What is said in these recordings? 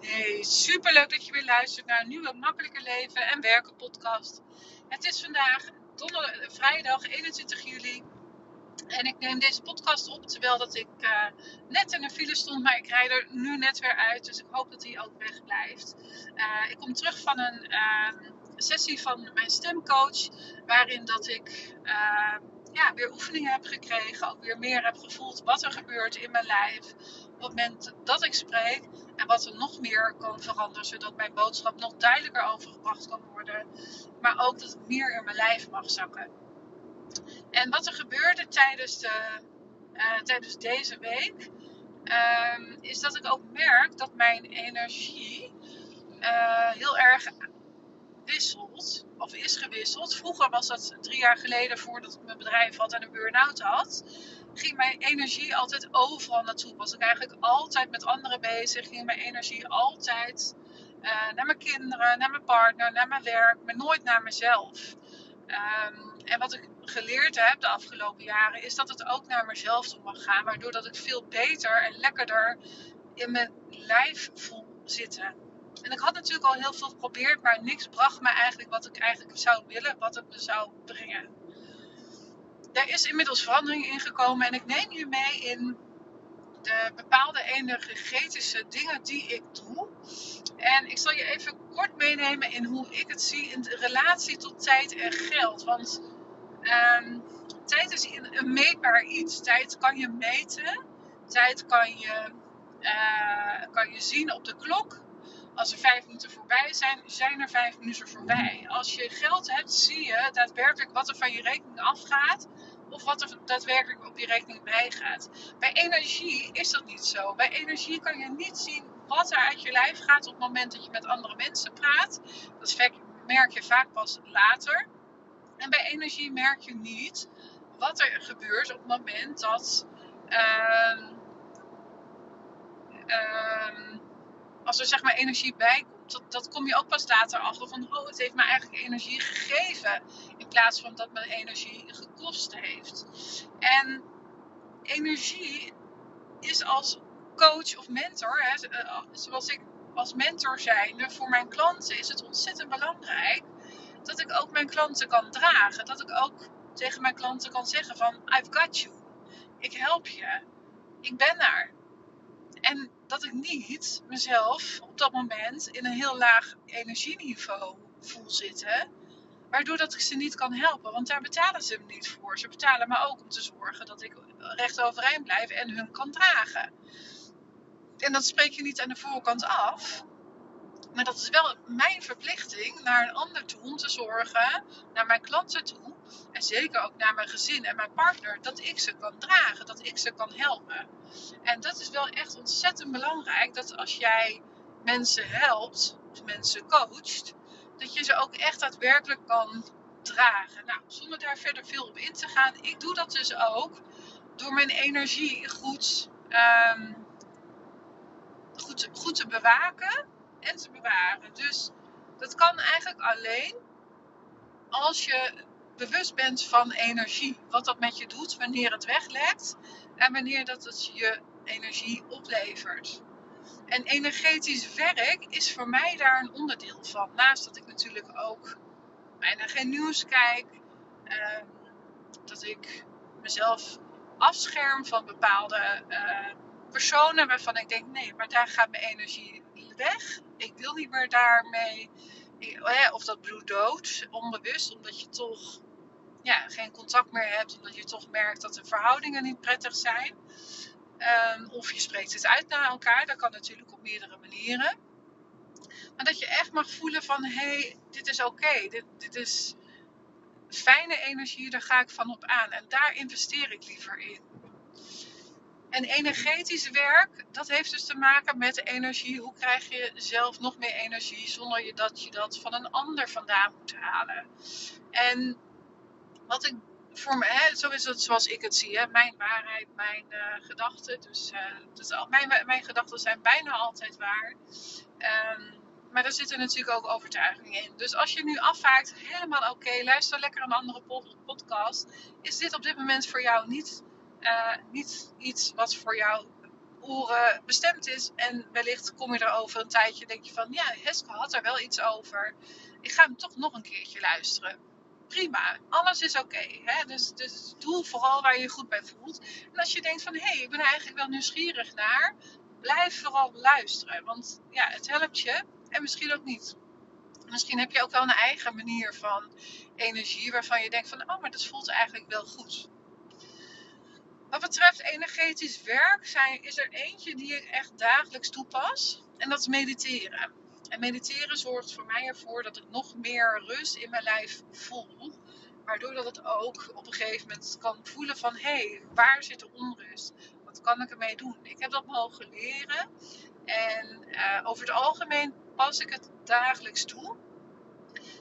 Hey, super leuk dat je weer luistert naar een nieuwe Makkelijker Leven en Werken podcast. Het is vandaag donderdag, vrijdag 21 juli en ik neem deze podcast op terwijl dat ik uh, net in de file stond, maar ik rijd er nu net weer uit, dus ik hoop dat hij ook weg blijft. Uh, ik kom terug van een uh, sessie van mijn stemcoach, waarin dat ik ja, weer oefeningen heb gekregen, ook weer meer heb gevoeld wat er gebeurt in mijn lijf op het moment dat ik spreek en wat er nog meer kan veranderen, zodat mijn boodschap nog duidelijker overgebracht kan worden, maar ook dat het meer in mijn lijf mag zakken. En wat er gebeurde tijdens, de, uh, tijdens deze week, uh, is dat ik ook merk dat mijn energie uh, heel erg wisselt, of is gewisseld. Vroeger was dat drie jaar geleden, voordat ik mijn bedrijf had en een burn-out had, ging mijn energie altijd overal naartoe. Was ik eigenlijk altijd met anderen bezig, ging mijn energie altijd uh, naar mijn kinderen, naar mijn partner, naar mijn werk, maar nooit naar mezelf. Um, en wat ik geleerd heb de afgelopen jaren is dat het ook naar mezelf toe mag gaan, waardoor dat ik veel beter en lekkerder in mijn lijf voel zitten. En ik had natuurlijk al heel veel geprobeerd, maar niks bracht me eigenlijk wat ik eigenlijk zou willen, wat het me zou brengen. Er is inmiddels verandering ingekomen en ik neem je mee in de bepaalde energetische dingen die ik doe. En ik zal je even kort meenemen in hoe ik het zie in relatie tot tijd en geld. Want um, tijd is een meetbaar iets. Tijd kan je meten. Tijd kan je, uh, kan je zien op de klok. Als er vijf minuten voorbij zijn, zijn er vijf minuten voorbij. Als je geld hebt, zie je daadwerkelijk wat er van je rekening afgaat. Of wat er daadwerkelijk op je rekening bijgaat. Bij energie is dat niet zo. Bij energie kan je niet zien wat er uit je lijf gaat op het moment dat je met andere mensen praat. Dat merk je vaak pas later. En bij energie merk je niet wat er gebeurt op het moment dat. Uh, uh, als er zeg maar energie bij komt, dat, dat kom je ook pas later achter van, oh, het heeft me eigenlijk energie gegeven. Plaats van dat me energie gekost heeft. En energie is als coach of mentor, hè, eh, zoals ik als mentor zijnde voor mijn klanten, is het ontzettend belangrijk dat ik ook mijn klanten kan dragen. Dat ik ook tegen mijn klanten kan zeggen van I've got you. Ik help je. Ik ben daar. En dat ik niet mezelf op dat moment in een heel laag energieniveau voel zitten. Waardoor dat ik ze niet kan helpen. Want daar betalen ze me niet voor. Ze betalen me ook om te zorgen dat ik recht overeind blijf en hun kan dragen. En dat spreek je niet aan de voorkant af. Maar dat is wel mijn verplichting naar een ander toe om te zorgen, naar mijn klanten toe. En zeker ook naar mijn gezin en mijn partner, dat ik ze kan dragen, dat ik ze kan helpen. En dat is wel echt ontzettend belangrijk, dat als jij mensen helpt of mensen coacht, dat je ze ook echt daadwerkelijk kan dragen. Nou, zonder daar verder veel op in te gaan, ik doe dat dus ook door mijn energie goed, um, goed, goed te bewaken en te bewaren. Dus dat kan eigenlijk alleen als je bewust bent van energie. Wat dat met je doet, wanneer het weglekt en wanneer dat het je energie oplevert. En energetisch werk is voor mij daar een onderdeel van. Naast dat ik natuurlijk ook bijna geen nieuws kijk. Uh, dat ik mezelf afscherm van bepaalde uh, personen waarvan ik denk: nee, maar daar gaat mijn energie weg. Ik wil niet meer daarmee. Of dat bloed dood, onbewust, omdat je toch ja, geen contact meer hebt, omdat je toch merkt dat de verhoudingen niet prettig zijn. Um, of je spreekt het uit naar elkaar, dat kan natuurlijk op meerdere manieren. Maar dat je echt mag voelen van, hé, hey, dit is oké, dit, dit is fijne energie, daar ga ik van op aan. En daar investeer ik liever in. En energetisch werk, dat heeft dus te maken met energie. Hoe krijg je zelf nog meer energie zonder dat je dat van een ander vandaan moet halen? En wat ik voor zo is het zoals ik het zie, hè, mijn waarheid, mijn uh, gedachten. Dus, uh, dus mijn, mijn gedachten zijn bijna altijd waar. Um, maar er zitten natuurlijk ook overtuigingen in. Dus als je nu afvaart, helemaal oké, luister lekker een andere podcast. Is dit op dit moment voor jou niet uh, niet iets wat voor jou oren bestemd is. En wellicht kom je er over een tijdje denk je van, ja, Heske had er wel iets over. Ik ga hem toch nog een keertje luisteren. Prima, alles is oké. dus, dus doe vooral waar je je goed bij voelt. En als je denkt van, hé, hey, ik ben eigenlijk wel nieuwsgierig naar, blijf vooral luisteren. Want ja, het helpt je en misschien ook niet. Misschien heb je ook wel een eigen manier van energie waarvan je denkt van, oh, maar dat voelt eigenlijk wel goed. Wat betreft energetisch werk zijn, is er eentje die ik echt dagelijks toepas. En dat is mediteren. En mediteren zorgt voor mij ervoor dat ik nog meer rust in mijn lijf voel. Waardoor dat het ook op een gegeven moment kan voelen van... Hé, hey, waar zit de onrust? Wat kan ik ermee doen? Ik heb dat mogen leren. En uh, over het algemeen pas ik het dagelijks toe.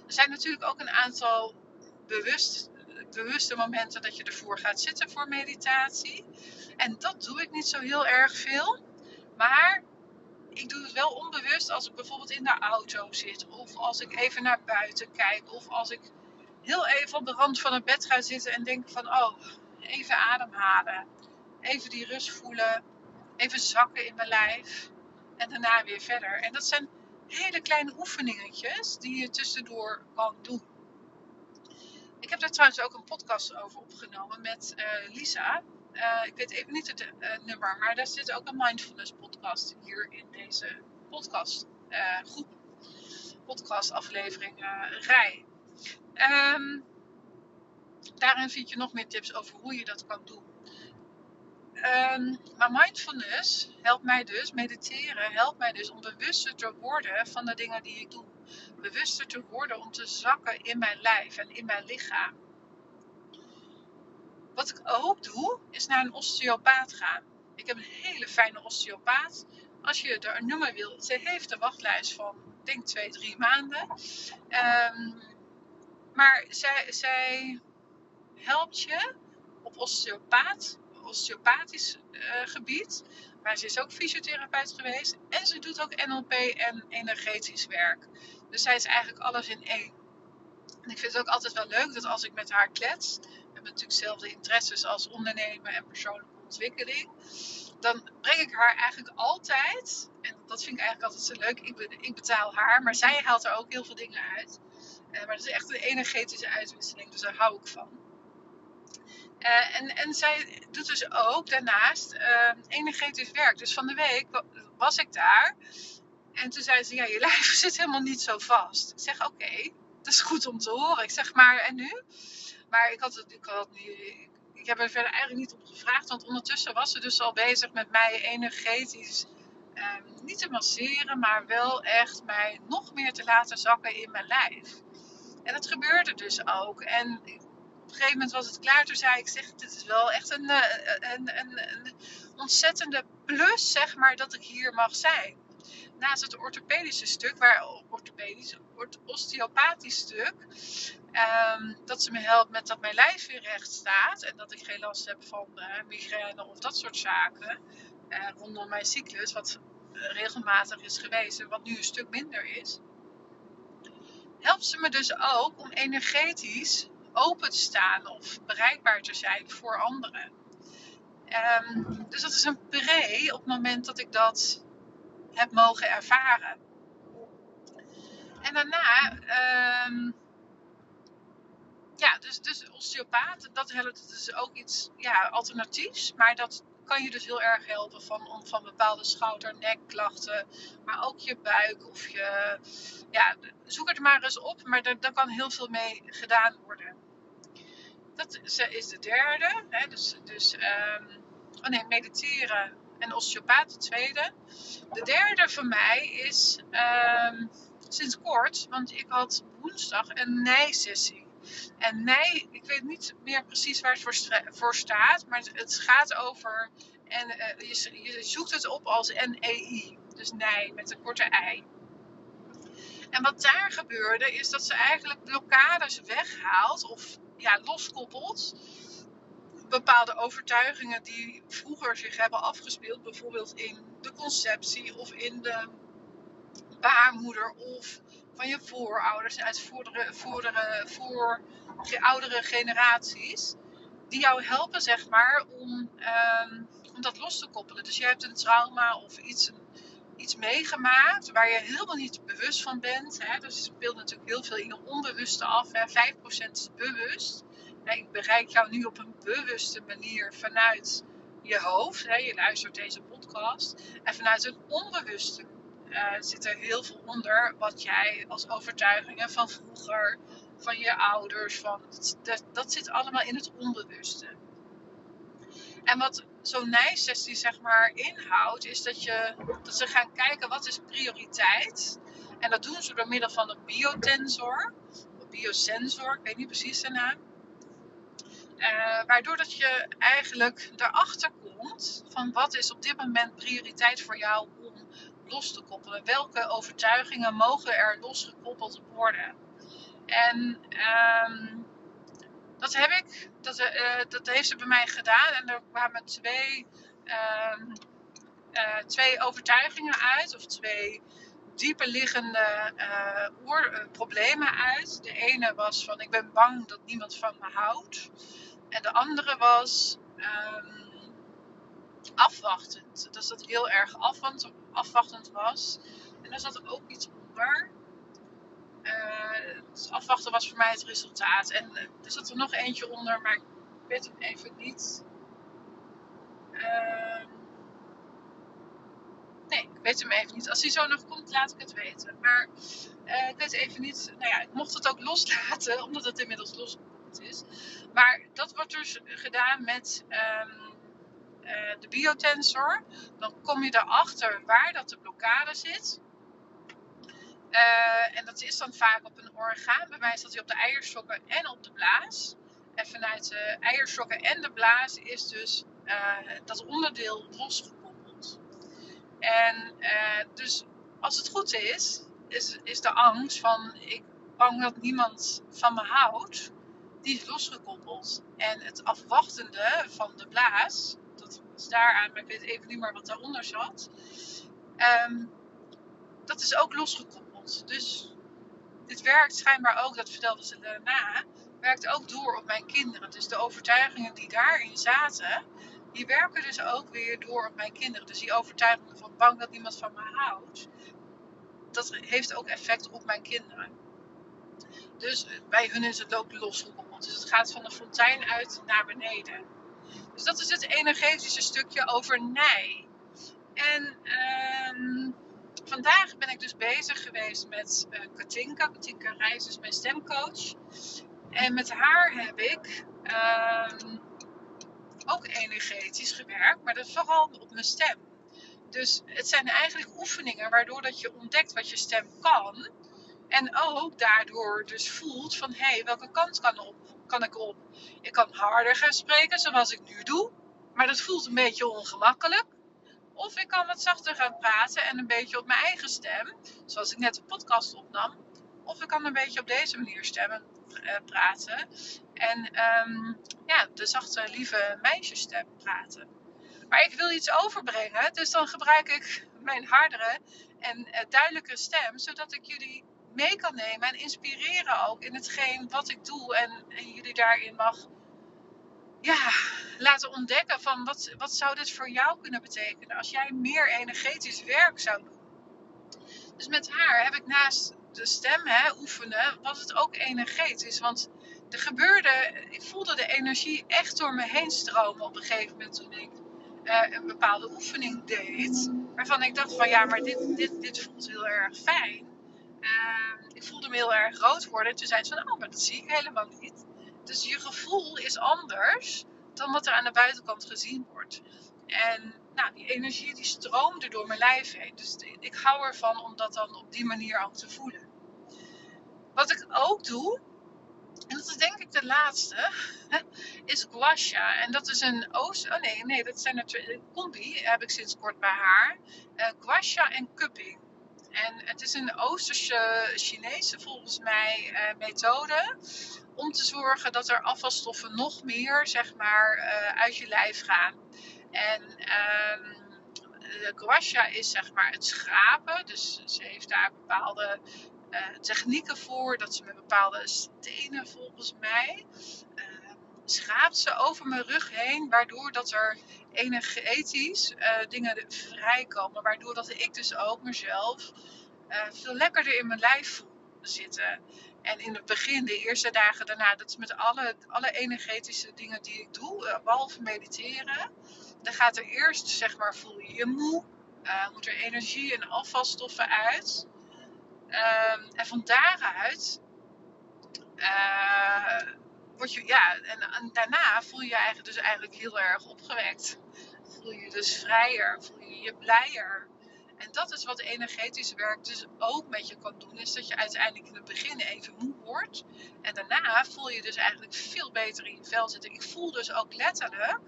Er zijn natuurlijk ook een aantal bewust bewuste momenten dat je ervoor gaat zitten voor meditatie. En dat doe ik niet zo heel erg veel. Maar ik doe het wel onbewust als ik bijvoorbeeld in de auto zit. Of als ik even naar buiten kijk. Of als ik heel even op de rand van het bed ga zitten en denk van oh, even ademhalen. Even die rust voelen. Even zakken in mijn lijf. En daarna weer verder. En dat zijn hele kleine oefeningetjes die je tussendoor kan doen. Ik heb daar trouwens ook een podcast over opgenomen met uh, Lisa. Uh, ik weet even niet het uh, nummer, maar daar zit ook een mindfulness podcast hier in deze podcast groep. Podcast rij. Um, daarin vind je nog meer tips over hoe je dat kan doen. Um, maar mindfulness helpt mij dus, mediteren helpt mij dus om bewuster te worden van de dingen die ik doe bewuster te worden om te zakken in mijn lijf en in mijn lichaam. Wat ik ook doe, is naar een osteopaat gaan. Ik heb een hele fijne osteopaat. Als je er een nummer wil, ze heeft een wachtlijst van, ik denk twee, drie maanden. Um, maar zij, zij helpt je op osteopaat, osteopathisch uh, gebied. Maar ze is ook fysiotherapeut geweest. En ze doet ook NLP en energetisch werk. Dus zij is eigenlijk alles in één. En ik vind het ook altijd wel leuk dat als ik met haar klets, natuurlijk dezelfde interesses als ondernemen en persoonlijke ontwikkeling, dan breng ik haar eigenlijk altijd, en dat vind ik eigenlijk altijd zo leuk, ik, betaal haar, maar zij haalt er ook heel veel dingen uit. Uh, maar het is echt een energetische uitwisseling, dus daar hou ik van. Uh, en, en zij doet dus ook daarnaast uh, energetisch werk. Dus van de week was ik daar en toen zei ze, ja, je lijf zit helemaal niet zo vast. Ik zeg, oké, dat is goed om te horen. Ik zeg, maar en nu? Maar ik had het, ik had nu, ik heb er verder eigenlijk niet op gevraagd. Want ondertussen was ze dus al bezig met mij energetisch ehm, niet te masseren, maar wel echt mij nog meer te laten zakken in mijn lijf. En dat gebeurde dus ook. En op een gegeven moment was het klaar. Toen zei ik, zeg, dit is wel echt een, eh, een, een, een ontzettende plus, zeg maar, dat ik hier mag zijn naast het orthopedische stuk, waar orthopedisch, osteopathisch stuk, um, dat ze me helpt met dat mijn lijf weer recht staat en dat ik geen last heb van uh, migraine of dat soort zaken uh, rondom mijn cyclus, wat regelmatig is geweest en wat nu een stuk minder is. Helpt ze me dus ook om energetisch open te staan of bereikbaar te zijn voor anderen. Um, dus dat is een pre op het moment dat ik dat heb mogen ervaren. En daarna, um, ja, dus, dus osteopaat, dat helpt dus ook iets ja, alternatiefs. Maar dat kan je dus heel erg helpen van, van bepaalde schouder- nekklachten. Maar ook je buik of je, ja, zoek het maar eens op. Maar daar, kan heel veel mee gedaan worden. Dat is de derde. Hè, dus, dus um, oh nee, mediteren en osteopaat de tweede. De derde voor mij is um, sinds kort, want ik had woensdag een nijsessie. En nij, ik weet niet meer precies waar het voor, voor staat, maar het gaat over, en uh, je, je, zoekt het op als NEI, dus nij met een korte ei. En wat daar gebeurde is dat ze eigenlijk blokkades weghaalt of ja, loskoppelt bepaalde overtuigingen die vroeger zich hebben afgespeeld, bijvoorbeeld in de conceptie of in de baarmoeder of van je voorouders uit voordere, voor oudere generaties, die jou helpen, zeg maar, om, um, om dat los te koppelen. Dus je hebt een trauma of iets, iets meegemaakt waar je helemaal niet bewust van bent. Hè? Dus het speelt natuurlijk heel veel in je onbewuste af. Hè? 5% is bewust. Ik bereik jou nu op een bewuste manier vanuit je hoofd. Je luistert deze podcast. En vanuit een onbewuste uh, zit er heel veel onder wat jij als overtuigingen van vroeger, van je ouders, van, dat, zit allemaal in het onbewuste. En wat zo'n nijsessie zeg maar inhoudt, is dat, je, dat ze gaan kijken wat is prioriteit. En dat doen ze door middel van een biotensor, of biosensor, ik weet niet precies de naam. Uh, waardoor dat je eigenlijk erachter komt van wat is op dit moment prioriteit voor jou om los te koppelen. Welke overtuigingen mogen er losgekoppeld worden? En um, dat heb ik, dat, uh, dat heeft ze bij mij gedaan. En er kwamen twee, um, uh, twee overtuigingen uit, of twee dieper liggende uh, problemen uit. De ene was van ik ben bang dat niemand van me houdt. En de andere was um, afwachtend. Dus dat heel erg afwachtend was. En daar zat ook iets onder. Uh, afwachten was voor mij het resultaat. En uh, er zat er nog eentje onder, maar ik weet hem even niet. Uh, nee, ik weet hem even niet. Als hij zo nog komt, laat ik het weten. Maar eh, ik weet even niet. Nou ja, ik mocht het ook loslaten, omdat het inmiddels is. Maar dat wordt dus gedaan met um, de biotensor. Dan kom je erachter waar dat de blokkade zit. Uh, en dat is dan vaak op een orgaan. Bij mij staat hij op de eierstokken en op de blaas. En vanuit de eierstokken en de blaas is dus uh, dat onderdeel losgekoppeld. En dus als het goed is, is, is de angst van ik bang dat niemand van me houdt, die is losgekoppeld. En het afwachtende van de blaas, dat was daaraan, maar ik weet even niet meer wat daaronder zat. Um, dat is ook losgekoppeld. Dus dit werkt schijnbaar ook, dat vertelde ze daarna, werkt ook door op mijn kinderen. Dus de overtuigingen die daarin zaten, die werken dus ook weer door op mijn kinderen. Dus die overtuigingen van bang dat niemand van me houdt, dat heeft ook effect op mijn kinderen. Dus bij hun is het ook losgekoppeld. Dus het gaat van de fontein uit naar beneden. Dus dat is het energetische stukje over nij. En uh, vandaag ben ik dus bezig geweest met uh, Katinka. Katinka Reis is mijn stemcoach. En met haar heb ik uh, ook energetisch gewerkt, maar dat vooral op mijn stem. Dus het zijn eigenlijk oefeningen waardoor dat je ontdekt wat je stem kan. En ook daardoor dus voelt van, hé, hey, welke kant kan, op, kan ik op? Ik kan harder gaan spreken, zoals ik nu doe. Maar dat voelt een beetje ongemakkelijk. Of ik kan wat zachter gaan praten en een beetje op mijn eigen stem, zoals ik net de podcast opnam. Of ik kan een beetje op deze manier stemmen uh, praten. En um, ja, de zachte, lieve meisjesstem praten. Maar ik wil iets overbrengen, dus dan gebruik ik mijn hardere en uh, duidelijke stem, zodat ik jullie mee kan nemen en inspireren ook in hetgeen wat ik doe en, en jullie daarin mag ja, laten ontdekken van wat, wat zou dit voor jou kunnen betekenen als jij meer energetisch werk zou doen. Dus met haar heb ik naast de stem hè, oefenen, was het ook energetisch. Want er gebeurde, ik voelde de energie echt door me heen stromen op een gegeven moment toen ik uh, een bepaalde oefening deed. Waarvan ik dacht van ja, maar dit, dit, dit voelt heel erg fijn. Uh, ik voelde me heel erg rood worden. En toen zei ze van, oh, maar dat zie ik helemaal niet. Dus je gevoel is anders dan wat er aan de buitenkant gezien wordt. En nou, die energie die stroomde door mijn lijf heen. Dus ik hou ervan om dat dan op die manier ook te voelen. Wat ik ook doe, en dat is denk ik de laatste, is guasha. En dat is een oost... Oh nee, nee, dat zijn twee... Combi heb ik sinds kort bij haar. Uh, guasha en cupping. En het is een Oosterse, Chinese volgens mij uh, methode om te zorgen dat er afvalstoffen nog meer zeg maar, uh, uit je lijf gaan. En uh, de guasha is zeg maar het schrapen. Dus ze heeft daar bepaalde uh, technieken voor. Dat ze met bepaalde stenen volgens mij schaapt ze over mijn rug heen, waardoor dat er energetisch uh, dingen vrijkomen. Waardoor dat ik dus ook mezelf uh, veel lekkerder in mijn lijf voel zitten. En in het begin, de eerste dagen daarna, dat is met alle, alle energetische dingen die ik doe, uh, behalve mediteren. Dan gaat er eerst, zeg maar, voel je je moe. moet er energie en afvalstoffen uit. Ehm, en van daaruit word je, ja, en, daarna voel je je eigenlijk dus eigenlijk heel erg opgewekt. Voel je dus vrijer, voel je je blijer. En dat is wat energetisch werk dus ook met je kan doen. Is dat je uiteindelijk in het begin even moe wordt. En daarna voel je dus eigenlijk veel beter in je vel zitten. Ik voel dus ook letterlijk,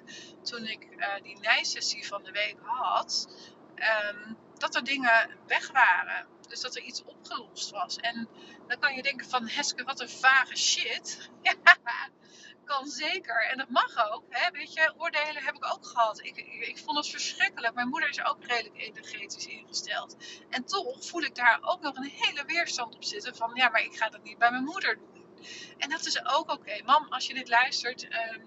toen ik uh, die nijsessie van de week had, um, dat er dingen weg waren. Dus dat er iets opgelost was. En dan kan je denken van Heske, wat een vage shit. Kan zeker. En dat mag ook. Hè? Weet je, oordelen heb ik ook gehad. Ik, ik, ik, vond het verschrikkelijk. Mijn moeder is ook redelijk energetisch ingesteld. En toch voel ik daar ook nog een hele weerstand op zitten. Van ja, maar ik ga dat niet bij mijn moeder doen. En dat is ook oké. Mam, als je dit luistert. Ehm,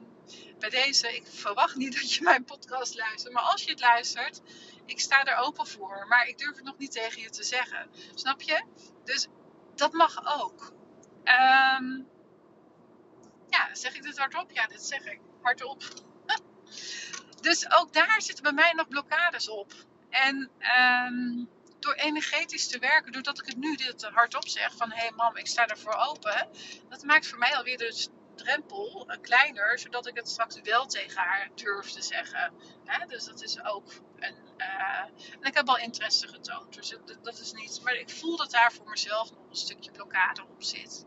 bij deze, ik verwacht niet dat je mijn podcast luistert. Maar als je het luistert, ik sta er open voor. Maar ik durf het nog niet tegen je te zeggen. Snap je? Dus dat mag ook. Um, ja, zeg ik dit hardop? Ja, dit zeg ik hardop. dus ook daar zitten bij mij nog blokkades op. En um, door energetisch te werken, doordat ik het nu dit hardop zeg van hé hey mam, ik sta ervoor open, dat maakt voor mij alweer de drempel uh, kleiner, zodat ik het straks wel tegen haar durf te zeggen. Hè? Dus dat is ook een. Uh, en ik heb al interesse getoond, dus dat is niet. Maar ik voel dat daar voor mezelf nog een stukje blokkade op zit.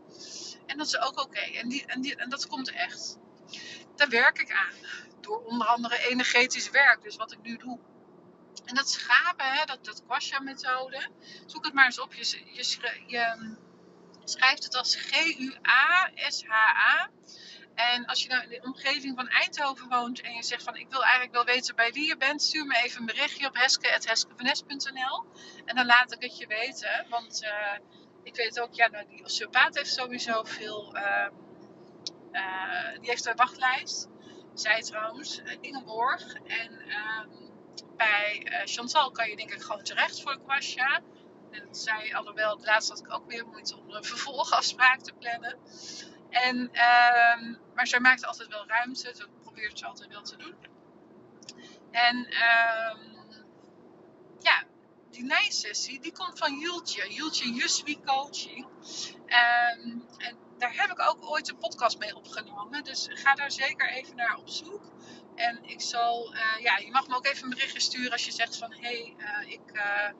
En dat is ook oké. En, en, en dat komt echt. Daar werk ik aan. Door onder andere energetisch werk, dus wat ik nu doe. En dat schapen, hè, dat, dat Kwasja-methode. Zoek het maar eens op. Je, je, je schrijft het als G-U-A-S-H-A. En als je nou in de omgeving van Eindhoven woont en je zegt van ik wil eigenlijk wel weten bij wie je bent, stuur me even een berichtje op heske.heskevanes.nl en dan laat ik het je weten. Want uh, ik weet ook, ja, nou, die osteopaat heeft sowieso veel, uh, uh, die heeft een wachtlijst. Zij trouwens, Ingeborg. En ehm, bij Chantal kan je denk ik gewoon terecht voor Kwasja. En zij, alhoewel, laatst had ik ook weer moeite om een vervolgafspraak te plannen. En, uh, maar zij maakt altijd wel ruimte. Dat probeert ze altijd wel te doen. En uh, ja, die nijsessie, die komt van Jultje. Jultje Juswi Coaching. Um, en daar heb ik ook ooit een podcast mee opgenomen. Dus ga daar zeker even naar op zoek. En ik zal, uh, ja, je mag me ook even een berichtje sturen als je zegt van... Hé, hey, uh, ik uh,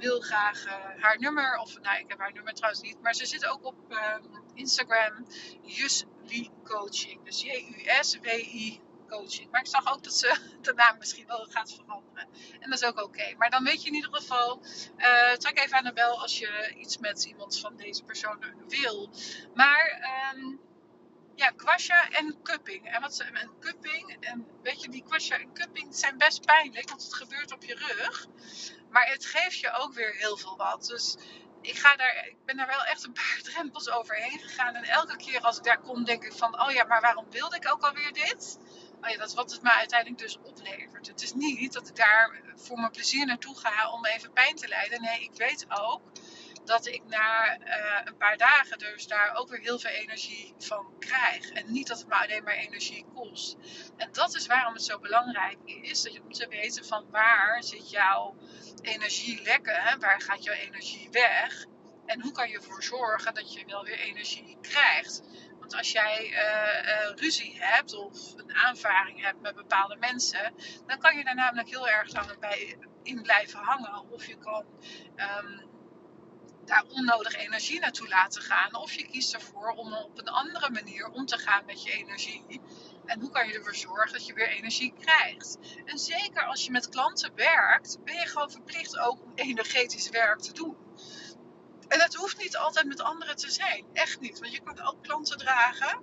wil graag uh, haar nummer. Of nou, ik heb haar nummer trouwens niet. Maar ze zit ook op uh, Instagram. Juswi Coaching. Dus J-U-S-W-I coaching. Maar ik zag ook dat ze de naam misschien wel gaat veranderen. En dat is ook oké. Maar dan weet je in ieder geval. Uh, trek even aan de bel als je iets met iemand van deze persoon wil. Maar. Um, ja, kwasja en cupping. En wat en cupping, en weet je, die kwasja en cupping zijn best pijnlijk, want het gebeurt op je rug. Maar het geeft je ook weer heel veel wat. Dus ik, ga daar, ik ben daar wel echt een paar drempels overheen gegaan. En elke keer als ik daar kom, denk ik van: oh ja, maar waarom wilde ik ook alweer dit? Oh ja, dat is wat het me uiteindelijk dus oplevert. Het is niet dat ik daar voor mijn plezier naartoe ga om even pijn te lijden. Nee, ik weet ook dat ik na uh, een paar dagen dus daar ook weer heel veel energie van krijg. En niet dat het me alleen maar energie kost. En dat is waarom het zo belangrijk is. Dat je om te weten van waar zit jouw energie lekker. Hè? Waar gaat jouw energie weg? En hoe kan je ervoor zorgen dat je wel weer energie krijgt? Want als jij uh, uh, ruzie hebt of een aanvaring hebt met bepaalde mensen, dan kan je daar namelijk heel erg lang bij in blijven hangen. Of je kan um, daar onnodig energie naartoe laten gaan. Of je kiest ervoor om op een andere manier om te gaan met je energie. En hoe kan je ervoor zorgen dat je weer energie krijgt? En zeker als je met klanten werkt, ben je gewoon verplicht ook om energetisch werk te doen. En dat hoeft niet altijd met anderen te zijn. Echt niet. Want je kan ook klanten dragen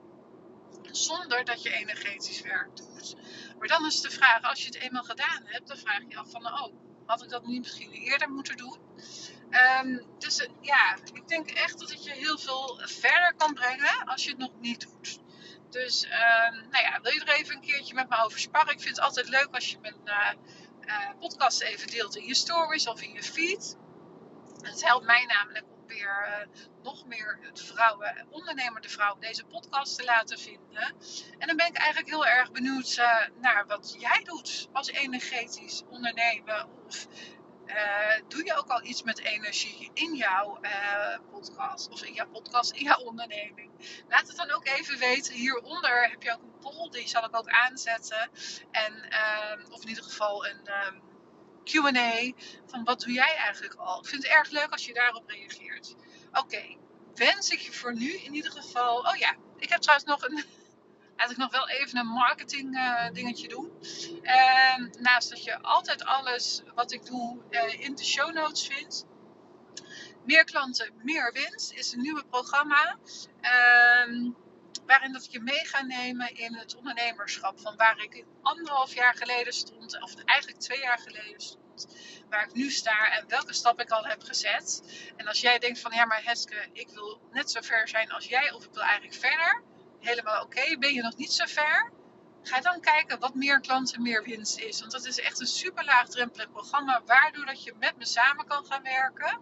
zonder dat je energetisch werk doet. Maar dan is de vraag, als je het eenmaal gedaan hebt, dan vraag je je af van, oh, had ik dat niet misschien eerder moeten doen? Um, dus uh, ja, ik denk echt dat het je heel veel verder kan brengen als je het nog niet doet. Dus ehm, nou ja, wil je er even een keertje met me over sparren? Ik vind het altijd leuk als je mijn uh, podcast even deelt in je stories of in je feed. Het helpt mij namelijk om weer nog meer de vrouwen, ondernemer de vrouw, deze podcast te laten vinden. En dan ben ik eigenlijk heel erg benieuwd naar wat jij doet als energetisch ondernemen. Of uh, doe je ook al iets met energie in jouw podcast of in jouw podcast, in jouw onderneming? Laat het dan ook even weten. Hieronder heb je ook een poll, die zal ik ook aanzetten. En, uh, of in ieder geval een um, QA van wat doe jij eigenlijk al? Ik vind het erg leuk als je daarop reageert. Oké, wens ik je voor nu in ieder geval. Oh ja, ik heb trouwens nog een ik nog wel even een marketing uh, dingetje doen. Uh, naast dat je altijd alles wat ik doe uh, in de show notes vindt. Meer klanten, meer winst is een nieuwe programma. Ehm, waarin dat ik je mee ga nemen in het ondernemerschap. Van waar ik anderhalf jaar geleden stond, of eigenlijk twee jaar geleden stond. Waar ik nu sta en welke stap ik al heb gezet. En als jij denkt van ja maar Heske, ik wil net zo ver zijn als jij of ik wil eigenlijk verder helemaal oké. Ben je nog niet zo ver? Ga dan kijken wat meer klanten, meer winst is. Want dat is echt een super laagdrempelig programma, waardoor dat je met me samen kan gaan werken.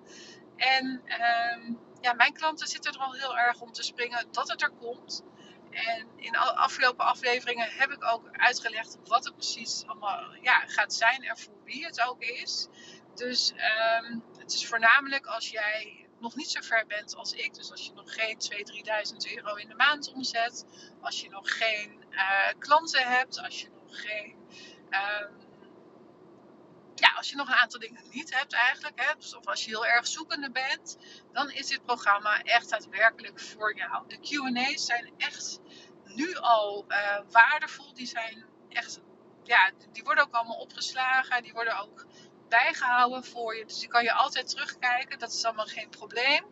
En ehm, ja, mijn klanten zitten er al heel erg om te springen dat het er komt. En in afgelopen afleveringen heb ik ook uitgelegd wat het precies allemaal ja, gaat zijn en voor wie het ook is. Dus um, het is voornamelijk als jij nog niet zo ver bent als ik. Dus als je nog geen 2.000, 3.000 euro in de maand omzet. Als je nog geen uh, klanten hebt. Als je nog geen. Um, ja, als je nog een aantal dingen niet hebt eigenlijk. Hè, dus of als je heel erg zoekende bent. Dan is dit programma echt daadwerkelijk voor jou. De QA's zijn echt nu al uh, waardevol. Die zijn echt. Ja, die worden ook allemaal opgeslagen. Die worden ook bijgehouden voor je. Dus die kan je altijd terugkijken. Dat is allemaal geen probleem.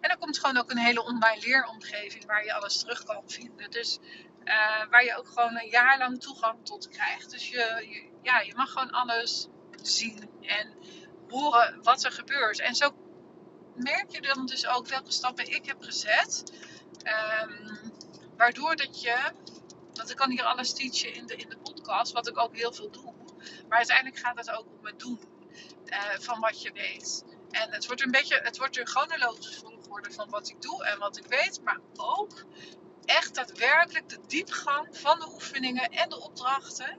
En er komt gewoon ook een hele online leeromgeving waar je alles terug kan vinden. Dus uh, waar je ook gewoon een jaar lang toegang tot krijgt. Dus je, ja, je mag gewoon alles zien en horen wat er gebeurt. En zo merk je dan dus ook welke stappen ik heb gezet. Um, waardoor dat je, want ik kan hier alles teachen in de, in de podcast, wat ik ook heel veel doe. Maar uiteindelijk gaat het ook om het doen. Eh, van wat je weet. En het wordt een beetje, het wordt een chronologisch volgorde van wat ik doe en wat ik weet, maar ook echt daadwerkelijk de diepgang van de oefeningen en de opdrachten.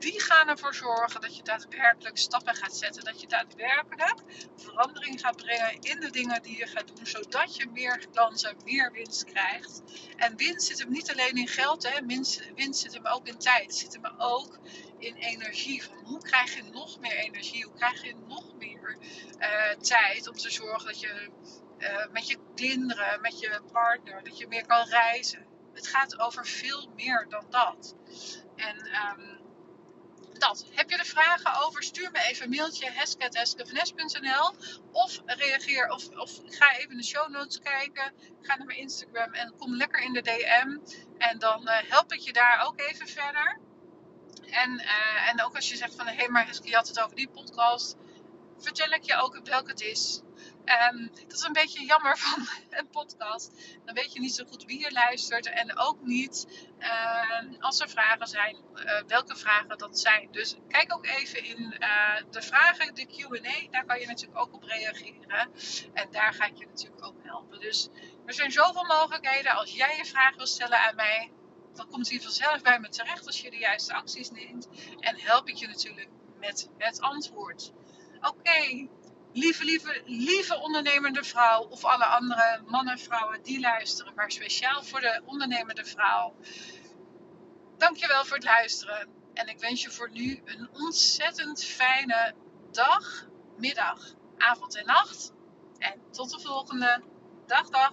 Die gaan ervoor zorgen dat je daadwerkelijk stappen gaat zetten. Dat je daadwerkelijk verandering gaat brengen in de dingen die je gaat doen. Zodat je meer klanten, meer winst krijgt. En winst zit hem niet alleen in geld. Hè. Winst, zit hem ook in tijd. Zit hem ook in energie. Hoe krijg je nog meer energie? Hoe krijg je nog meer uh, tijd om te zorgen dat je uh, met je kinderen, met je partner, dat je meer kan reizen. Het gaat over veel meer dan dat. En um, dat. Heb je er vragen over? Stuur me even een mailtje hesket.heskevnes.nl of reageer of, of ga even de show notes kijken. Ga naar mijn Instagram en kom lekker in de DM. En dan uh, help ik je daar ook even verder. En, uh, en ook als je zegt van hé, hey, maar Heske, je had het over die podcast. Vertel ik je ook welke het is. Um, dat is een beetje jammer van een podcast. Dan weet je niet zo goed wie je luistert. En ook niet uh, als er vragen zijn, uh, welke vragen dat zijn. Dus kijk ook even in uh, de vragen, de QA. Daar kan je natuurlijk ook op reageren. En daar ga ik je natuurlijk ook helpen. Dus er zijn zoveel mogelijkheden. Als jij je vraag wil stellen aan mij, dan komt hij vanzelf bij me terecht als je de juiste acties neemt. En help ik je natuurlijk met het antwoord. Oké, lieve, lieve, lieve ondernemende vrouw of alle andere mannen en vrouwen die luisteren, maar speciaal voor de ondernemende vrouw. Dankjewel voor het luisteren. En ik wens je voor nu een ontzettend fijne dag, middag, avond en nacht. En tot de volgende. Dag, dag.